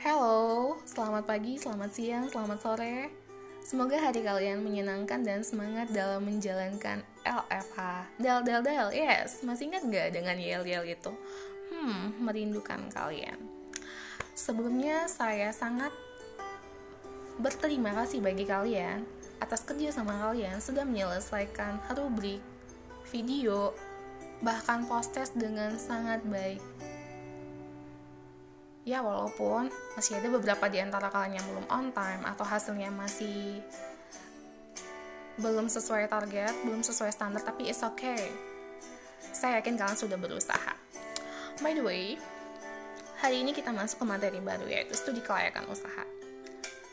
Hello, selamat pagi, selamat siang, selamat sore. Semoga hari kalian menyenangkan dan semangat dalam menjalankan LFH. Del, del, del, yes. Masih ingat gak dengan yel-yel itu? Hmm, merindukan kalian. Sebelumnya saya sangat berterima kasih bagi kalian atas kerja sama kalian sudah menyelesaikan rubrik, video, bahkan post dengan sangat baik ya walaupun masih ada beberapa di antara kalian yang belum on time atau hasilnya masih belum sesuai target, belum sesuai standar, tapi it's okay. Saya yakin kalian sudah berusaha. By the way, hari ini kita masuk ke materi baru yaitu studi kelayakan usaha.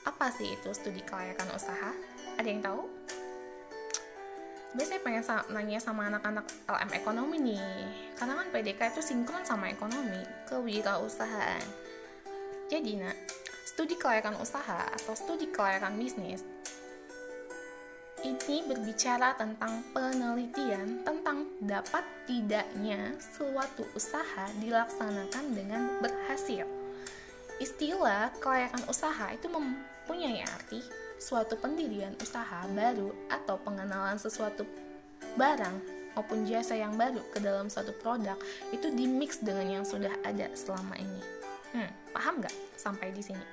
Apa sih itu studi kelayakan usaha? Ada yang tahu? Saya pengen nanya sama anak-anak LM ekonomi nih, karena kan PDK itu sinkron sama ekonomi, kewirausahaan. Jadi nak, studi kelayakan usaha atau studi kelayakan bisnis ini berbicara tentang penelitian tentang dapat tidaknya suatu usaha dilaksanakan dengan berhasil. Istilah kelayakan usaha itu mempunyai arti suatu pendirian usaha baru atau pengenalan sesuatu barang maupun jasa yang baru ke dalam suatu produk itu dimix dengan yang sudah ada selama ini. Hmm, paham nggak sampai di sini?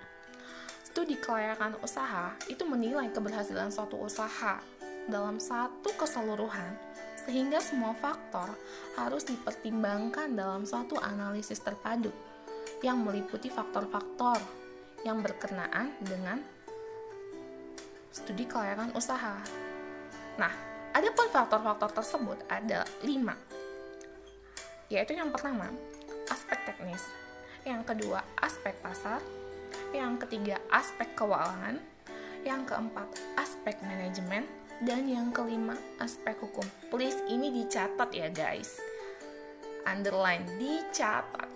Studi kelayakan usaha itu menilai keberhasilan suatu usaha dalam satu keseluruhan sehingga semua faktor harus dipertimbangkan dalam suatu analisis terpadu yang meliputi faktor-faktor yang berkenaan dengan studi kelayakan usaha. Nah, ada pun faktor-faktor tersebut ada lima, yaitu yang pertama aspek teknis, yang kedua aspek pasar, yang ketiga aspek keuangan, yang keempat aspek manajemen, dan yang kelima aspek hukum. Please ini dicatat ya guys, underline dicatat.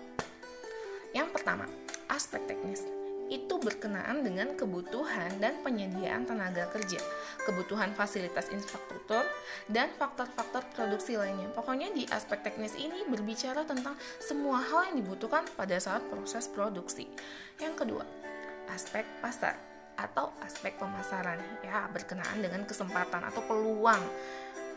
Yang pertama aspek teknis itu berkenaan dengan kebutuhan dan penyediaan tenaga kerja, kebutuhan fasilitas infrastruktur, dan faktor-faktor produksi lainnya. Pokoknya di aspek teknis ini berbicara tentang semua hal yang dibutuhkan pada saat proses produksi. Yang kedua, aspek pasar atau aspek pemasaran ya berkenaan dengan kesempatan atau peluang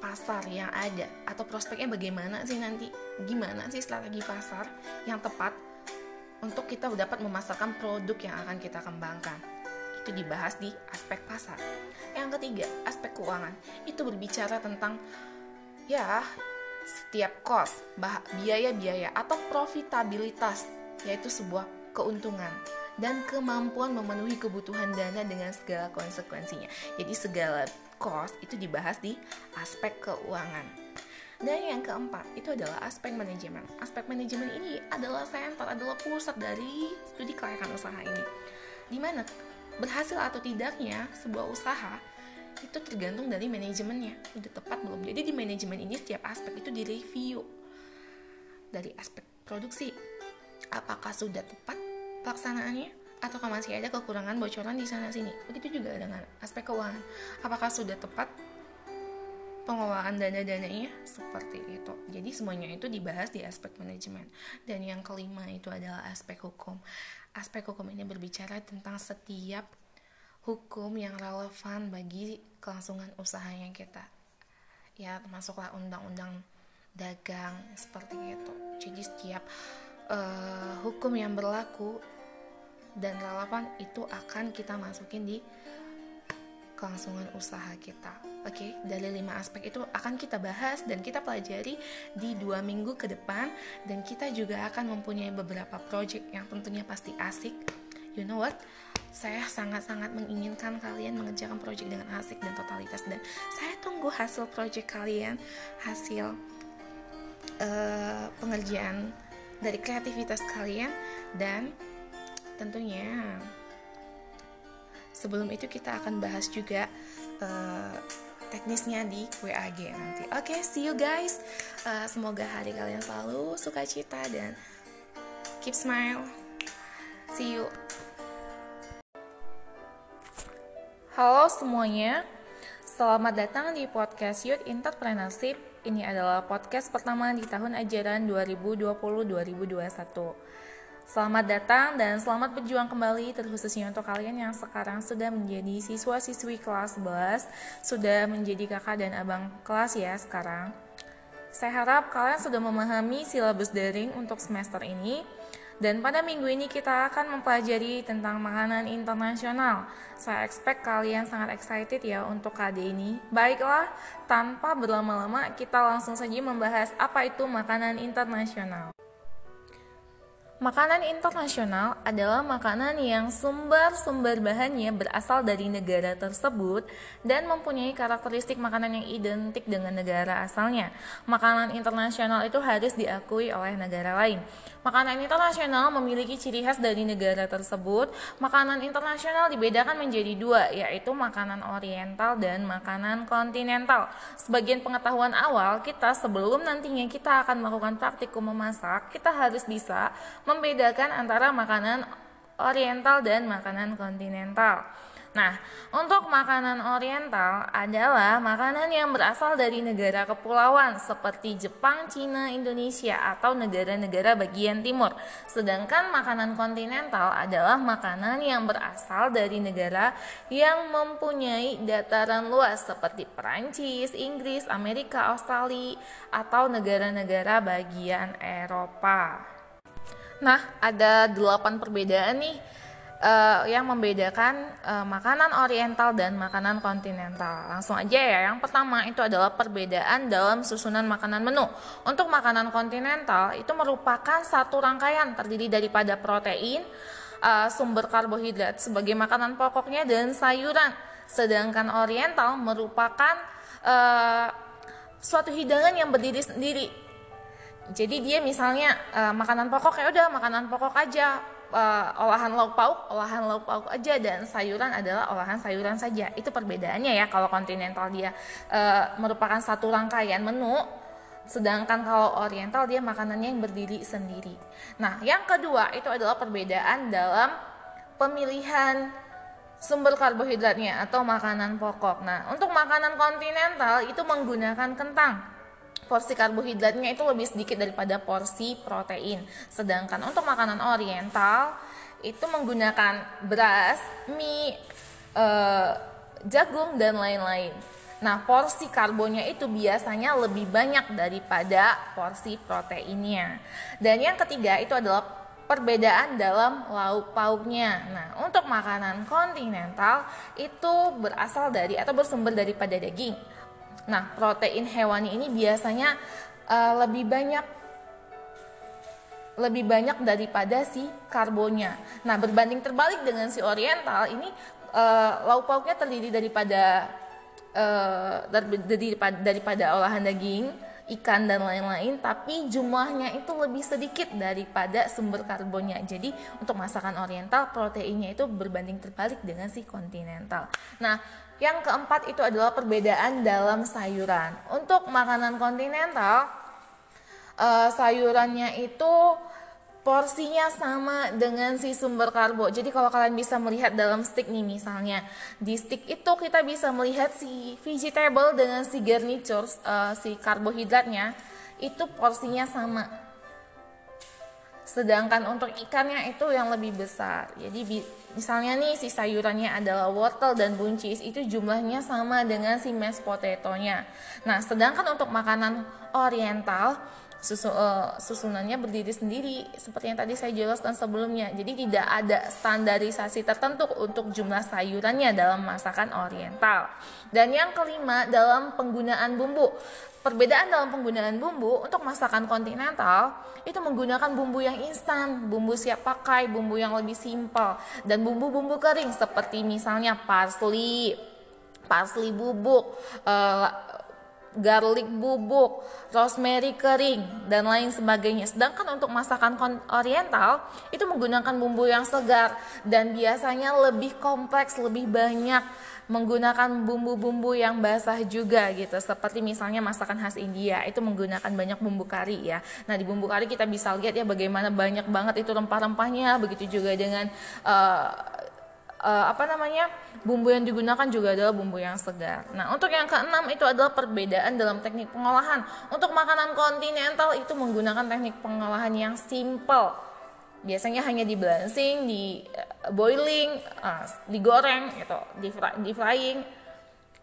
pasar yang ada atau prospeknya bagaimana sih nanti gimana sih strategi pasar yang tepat untuk kita dapat memasarkan produk yang akan kita kembangkan. Itu dibahas di aspek pasar. Yang ketiga, aspek keuangan. Itu berbicara tentang ya setiap cost, biaya-biaya atau profitabilitas, yaitu sebuah keuntungan dan kemampuan memenuhi kebutuhan dana dengan segala konsekuensinya. Jadi segala cost itu dibahas di aspek keuangan. Dan yang keempat, itu adalah aspek manajemen. Aspek manajemen ini adalah center, adalah pusat dari studi kelayakan usaha ini. Di mana berhasil atau tidaknya sebuah usaha itu tergantung dari manajemennya. Udah tepat belum? Jadi di manajemen ini setiap aspek itu direview. Dari aspek produksi, apakah sudah tepat pelaksanaannya? Ataukah masih ada kekurangan bocoran di sana sini? Begitu juga dengan aspek keuangan. Apakah sudah tepat pengelolaan dana-dananya seperti itu. Jadi semuanya itu dibahas di aspek manajemen. Dan yang kelima itu adalah aspek hukum. Aspek hukum ini berbicara tentang setiap hukum yang relevan bagi kelangsungan usaha yang kita. Ya, termasuklah undang-undang dagang seperti itu. Jadi setiap uh, hukum yang berlaku dan relevan itu akan kita masukin di kelangsungan usaha kita. Oke, okay? dari lima aspek itu akan kita bahas dan kita pelajari di dua minggu ke depan dan kita juga akan mempunyai beberapa project yang tentunya pasti asik. You know what? Saya sangat-sangat menginginkan kalian mengerjakan project dengan asik dan totalitas dan saya tunggu hasil project kalian, hasil uh, pengerjaan dari kreativitas kalian dan tentunya Sebelum itu kita akan bahas juga uh, teknisnya di WAG nanti. Oke, okay, see you guys. Uh, semoga hari kalian selalu sukacita dan keep smile. See you. Halo semuanya. Selamat datang di podcast Youth Entrepreneurship. Ini adalah podcast pertama di tahun ajaran 2020-2021. Selamat datang dan selamat berjuang kembali terkhususnya untuk kalian yang sekarang sudah menjadi siswa-siswi kelas 11 Sudah menjadi kakak dan abang kelas ya sekarang Saya harap kalian sudah memahami silabus daring untuk semester ini dan pada minggu ini kita akan mempelajari tentang makanan internasional. Saya expect kalian sangat excited ya untuk KD ini. Baiklah, tanpa berlama-lama kita langsung saja membahas apa itu makanan internasional. Makanan internasional adalah makanan yang sumber-sumber bahannya berasal dari negara tersebut dan mempunyai karakteristik makanan yang identik dengan negara asalnya. Makanan internasional itu harus diakui oleh negara lain. Makanan internasional memiliki ciri khas dari negara tersebut. Makanan internasional dibedakan menjadi dua, yaitu makanan oriental dan makanan kontinental. Sebagian pengetahuan awal kita sebelum nantinya kita akan melakukan praktikum memasak, kita harus bisa membedakan antara makanan oriental dan makanan kontinental. Nah, untuk makanan oriental adalah makanan yang berasal dari negara kepulauan seperti Jepang, Cina, Indonesia atau negara-negara bagian timur. Sedangkan makanan kontinental adalah makanan yang berasal dari negara yang mempunyai dataran luas seperti Perancis, Inggris, Amerika, Australia atau negara-negara bagian Eropa. Nah, ada delapan perbedaan nih uh, yang membedakan uh, makanan oriental dan makanan kontinental. Langsung aja ya. Yang pertama itu adalah perbedaan dalam susunan makanan menu. Untuk makanan kontinental itu merupakan satu rangkaian terdiri daripada protein, uh, sumber karbohidrat sebagai makanan pokoknya dan sayuran. Sedangkan oriental merupakan uh, suatu hidangan yang berdiri sendiri. Jadi dia misalnya uh, makanan pokok ya udah makanan pokok aja uh, olahan lauk pauk, olahan lauk pauk aja dan sayuran adalah olahan sayuran saja. Itu perbedaannya ya kalau kontinental dia uh, merupakan satu rangkaian menu sedangkan kalau oriental dia makanannya yang berdiri sendiri. Nah, yang kedua itu adalah perbedaan dalam pemilihan sumber karbohidratnya atau makanan pokok. Nah, untuk makanan kontinental itu menggunakan kentang porsi karbohidratnya itu lebih sedikit daripada porsi protein. Sedangkan untuk makanan oriental itu menggunakan beras, mie, e, jagung dan lain-lain. Nah, porsi karbonnya itu biasanya lebih banyak daripada porsi proteinnya. Dan yang ketiga itu adalah perbedaan dalam lauk pauknya. Nah, untuk makanan kontinental itu berasal dari atau bersumber daripada daging. Nah, protein hewani ini biasanya uh, lebih banyak lebih banyak daripada si karbonnya. Nah, berbanding terbalik dengan si oriental ini uh, lauk pauknya terdiri daripada uh, daripada, daripada olahan daging, ikan dan lain-lain, tapi jumlahnya itu lebih sedikit daripada sumber karbonnya. Jadi untuk masakan oriental proteinnya itu berbanding terbalik dengan si kontinental. Nah, yang keempat itu adalah perbedaan dalam sayuran. Untuk makanan kontinental, uh, sayurannya itu porsinya sama dengan si sumber karbo. Jadi kalau kalian bisa melihat dalam stick nih misalnya, di stick itu kita bisa melihat si vegetable dengan si garniture, uh, si karbohidratnya itu porsinya sama Sedangkan untuk ikannya itu yang lebih besar. Jadi misalnya nih si sayurannya adalah wortel dan buncis itu jumlahnya sama dengan si mashed potato-nya. Nah, sedangkan untuk makanan oriental susu, uh, susunannya berdiri sendiri seperti yang tadi saya jelaskan sebelumnya. Jadi tidak ada standarisasi tertentu untuk jumlah sayurannya dalam masakan oriental. Dan yang kelima dalam penggunaan bumbu. Perbedaan dalam penggunaan bumbu untuk masakan kontinental itu menggunakan bumbu yang instan, bumbu siap pakai, bumbu yang lebih simpel, dan bumbu-bumbu kering seperti misalnya parsley, parsley bubuk, uh, garlic bubuk, rosemary kering, dan lain sebagainya. Sedangkan untuk masakan oriental itu menggunakan bumbu yang segar dan biasanya lebih kompleks, lebih banyak menggunakan bumbu-bumbu yang basah juga gitu. Seperti misalnya masakan khas India itu menggunakan banyak bumbu kari ya. Nah di bumbu kari kita bisa lihat ya bagaimana banyak banget itu rempah-rempahnya. Begitu juga dengan uh, uh, apa namanya bumbu yang digunakan juga adalah bumbu yang segar. Nah untuk yang keenam itu adalah perbedaan dalam teknik pengolahan. Untuk makanan kontinental itu menggunakan teknik pengolahan yang simple biasanya hanya di balancing, di uh, boiling, uh, digoreng gitu, di frying.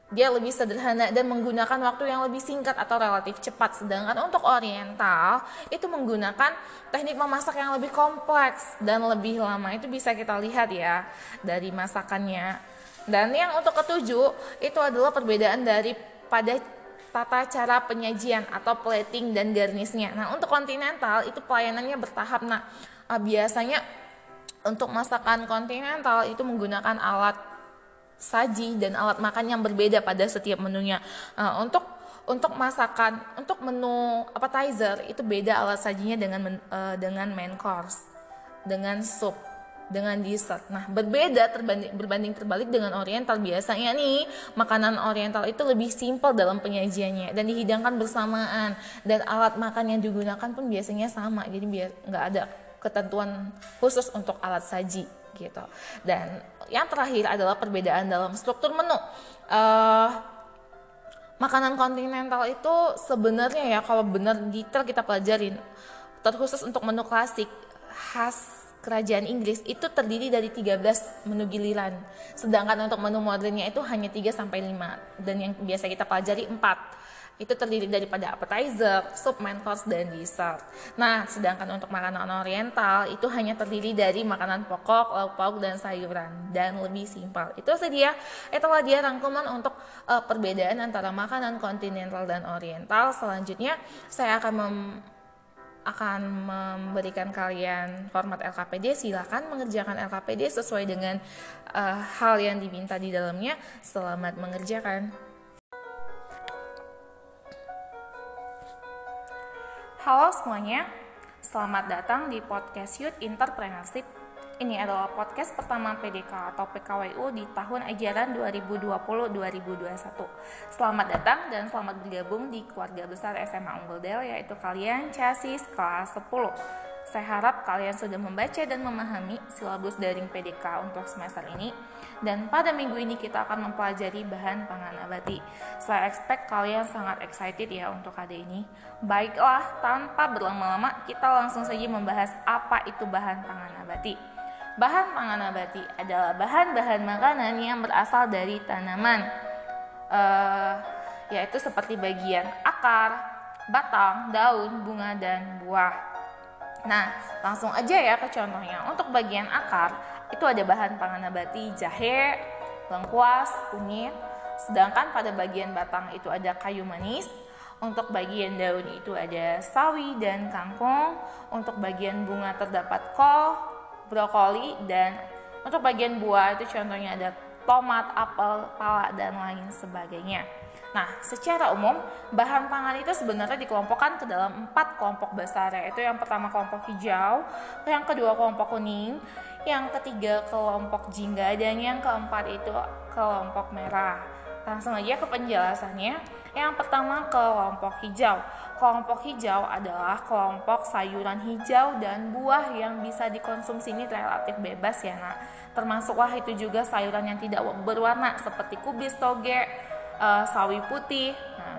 Dia lebih sederhana dan menggunakan waktu yang lebih singkat atau relatif cepat. Sedangkan untuk oriental itu menggunakan teknik memasak yang lebih kompleks dan lebih lama. Itu bisa kita lihat ya dari masakannya. Dan yang untuk ketujuh itu adalah perbedaan dari pada tata cara penyajian atau plating dan garnisnya. Nah, untuk kontinental itu pelayanannya bertahap. Nah, uh, biasanya untuk masakan kontinental itu menggunakan alat saji dan alat makan yang berbeda pada setiap menunya. Uh, untuk untuk masakan untuk menu appetizer itu beda alat sajinya dengan uh, dengan main course, dengan sup, dengan dessert. Nah, berbeda terbanding berbanding terbalik dengan oriental biasanya nih makanan oriental itu lebih simpel dalam penyajiannya dan dihidangkan bersamaan dan alat makan yang digunakan pun biasanya sama. Jadi biar nggak ada ketentuan khusus untuk alat saji gitu. Dan yang terakhir adalah perbedaan dalam struktur menu. Uh, makanan kontinental itu sebenarnya ya kalau benar detail kita pelajarin terkhusus untuk menu klasik khas kerajaan Inggris itu terdiri dari 13 menu giliran. Sedangkan untuk menu modernnya itu hanya 3 sampai 5 dan yang biasa kita pelajari 4 itu terdiri daripada appetizer, sup, main course, dan dessert. Nah, sedangkan untuk makanan oriental itu hanya terdiri dari makanan pokok, lauk pauk, dan sayuran dan lebih simpel. Itu saja. Itulah dia rangkuman untuk uh, perbedaan antara makanan kontinental dan oriental. Selanjutnya saya akan mem akan memberikan kalian format LKPD silakan mengerjakan LKPD sesuai dengan uh, hal yang diminta di dalamnya selamat mengerjakan Halo semuanya, selamat datang di podcast Youth Entrepreneurship. Ini adalah podcast pertama PDK atau PKWU di tahun ajaran 2020-2021. Selamat datang dan selamat bergabung di keluarga besar SMA Unggul Del yaitu kalian CASIS kelas 10. Saya harap kalian sudah membaca dan memahami silabus daring PDK untuk semester ini. Dan pada minggu ini kita akan mempelajari bahan pangan abadi. Saya expect kalian sangat excited ya untuk hari ini. Baiklah, tanpa berlama-lama kita langsung saja membahas apa itu bahan pangan abadi. Bahan pangan abadi adalah bahan-bahan makanan yang berasal dari tanaman, uh, yaitu seperti bagian akar, batang, daun, bunga, dan buah. Nah, langsung aja ya ke contohnya. Untuk bagian akar, itu ada bahan pangan nabati jahe, lengkuas, kunyit. Sedangkan pada bagian batang itu ada kayu manis. Untuk bagian daun itu ada sawi dan kangkung. Untuk bagian bunga terdapat kol, brokoli, dan untuk bagian buah itu contohnya ada tomat, apel, pala, dan lain sebagainya. Nah, secara umum bahan pangan itu sebenarnya dikelompokkan ke dalam empat kelompok besar yaitu yang pertama kelompok hijau, yang kedua kelompok kuning, yang ketiga kelompok jingga dan yang keempat itu kelompok merah. Langsung aja ke penjelasannya. Yang pertama kelompok hijau. Kelompok hijau adalah kelompok sayuran hijau dan buah yang bisa dikonsumsi ini relatif bebas ya nak. Termasuklah itu juga sayuran yang tidak berwarna seperti kubis toge, uh, sawi putih, nah,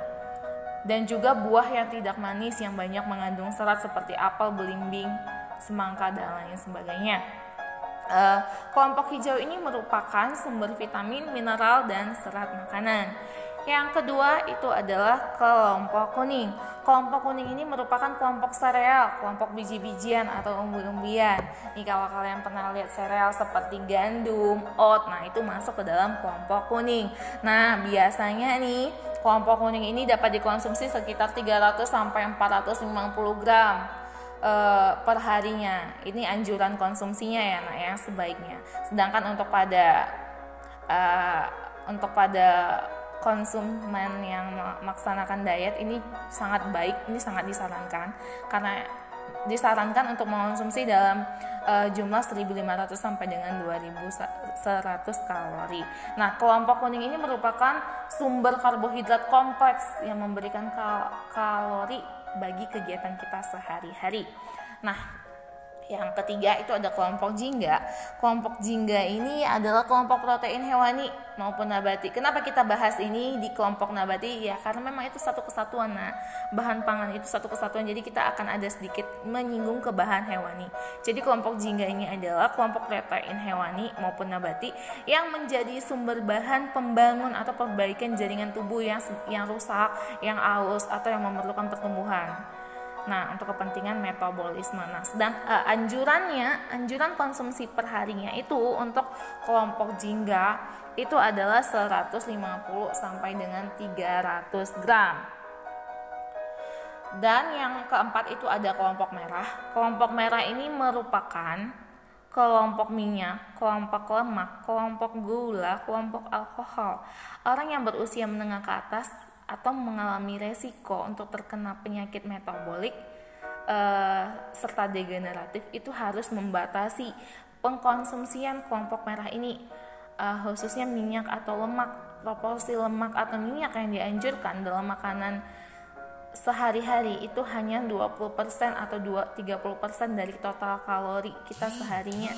dan juga buah yang tidak manis yang banyak mengandung serat seperti apel, belimbing, semangka dan lain sebagainya. Uh, kelompok hijau ini merupakan sumber vitamin, mineral, dan serat makanan. Yang kedua itu adalah kelompok kuning. Kelompok kuning ini merupakan kelompok sereal, kelompok biji-bijian atau umbi-umbian. Nih kalau kalian pernah lihat sereal seperti gandum, oat, nah itu masuk ke dalam kelompok kuning. Nah, biasanya nih kelompok kuning ini dapat dikonsumsi sekitar 300 sampai 450 gram uh, per harinya. Ini anjuran konsumsinya ya, nah yang sebaiknya. Sedangkan untuk pada uh, untuk pada konsumen yang melaksanakan diet ini sangat baik, ini sangat disarankan karena disarankan untuk mengonsumsi dalam uh, jumlah 1500 sampai dengan 2100 kalori. Nah, kelompok kuning ini merupakan sumber karbohidrat kompleks yang memberikan kal kalori bagi kegiatan kita sehari-hari. Nah, yang ketiga itu ada kelompok jingga. Kelompok jingga ini adalah kelompok protein hewani maupun nabati. Kenapa kita bahas ini di kelompok nabati? Ya karena memang itu satu kesatuan. Nah, bahan pangan itu satu kesatuan. Jadi kita akan ada sedikit menyinggung ke bahan hewani. Jadi kelompok jingga ini adalah kelompok protein hewani maupun nabati yang menjadi sumber bahan pembangun atau perbaikan jaringan tubuh yang yang rusak, yang aus atau yang memerlukan pertumbuhan. Nah, untuk kepentingan metabolisme. Nah, sedang uh, anjurannya, anjuran konsumsi perharinya itu untuk kelompok jingga itu adalah 150 sampai dengan 300 gram. Dan yang keempat itu ada kelompok merah. Kelompok merah ini merupakan kelompok minyak, kelompok lemak, kelompok gula, kelompok alkohol. Orang yang berusia menengah ke atas atau mengalami resiko untuk terkena penyakit metabolik uh, serta degeneratif itu harus membatasi pengkonsumsian kelompok merah ini uh, khususnya minyak atau lemak proporsi lemak atau minyak yang dianjurkan dalam makanan sehari-hari itu hanya 20% atau 30% dari total kalori kita seharinya.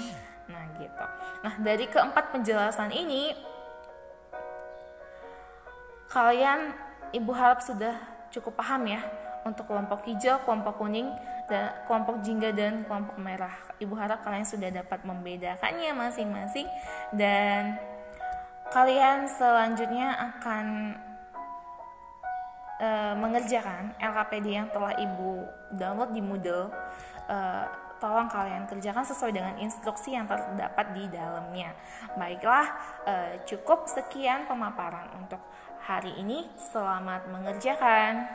Nah, gitu. Nah, dari keempat penjelasan ini kalian Ibu harap sudah cukup paham ya untuk kelompok hijau, kelompok kuning, dan kelompok jingga dan kelompok merah. Ibu harap kalian sudah dapat membedakannya masing-masing dan kalian selanjutnya akan uh, mengerjakan LKPD yang telah Ibu download di Moodle. Uh, tolong kalian kerjakan sesuai dengan instruksi yang terdapat di dalamnya. Baiklah, uh, cukup sekian pemaparan untuk hari ini. Selamat mengerjakan.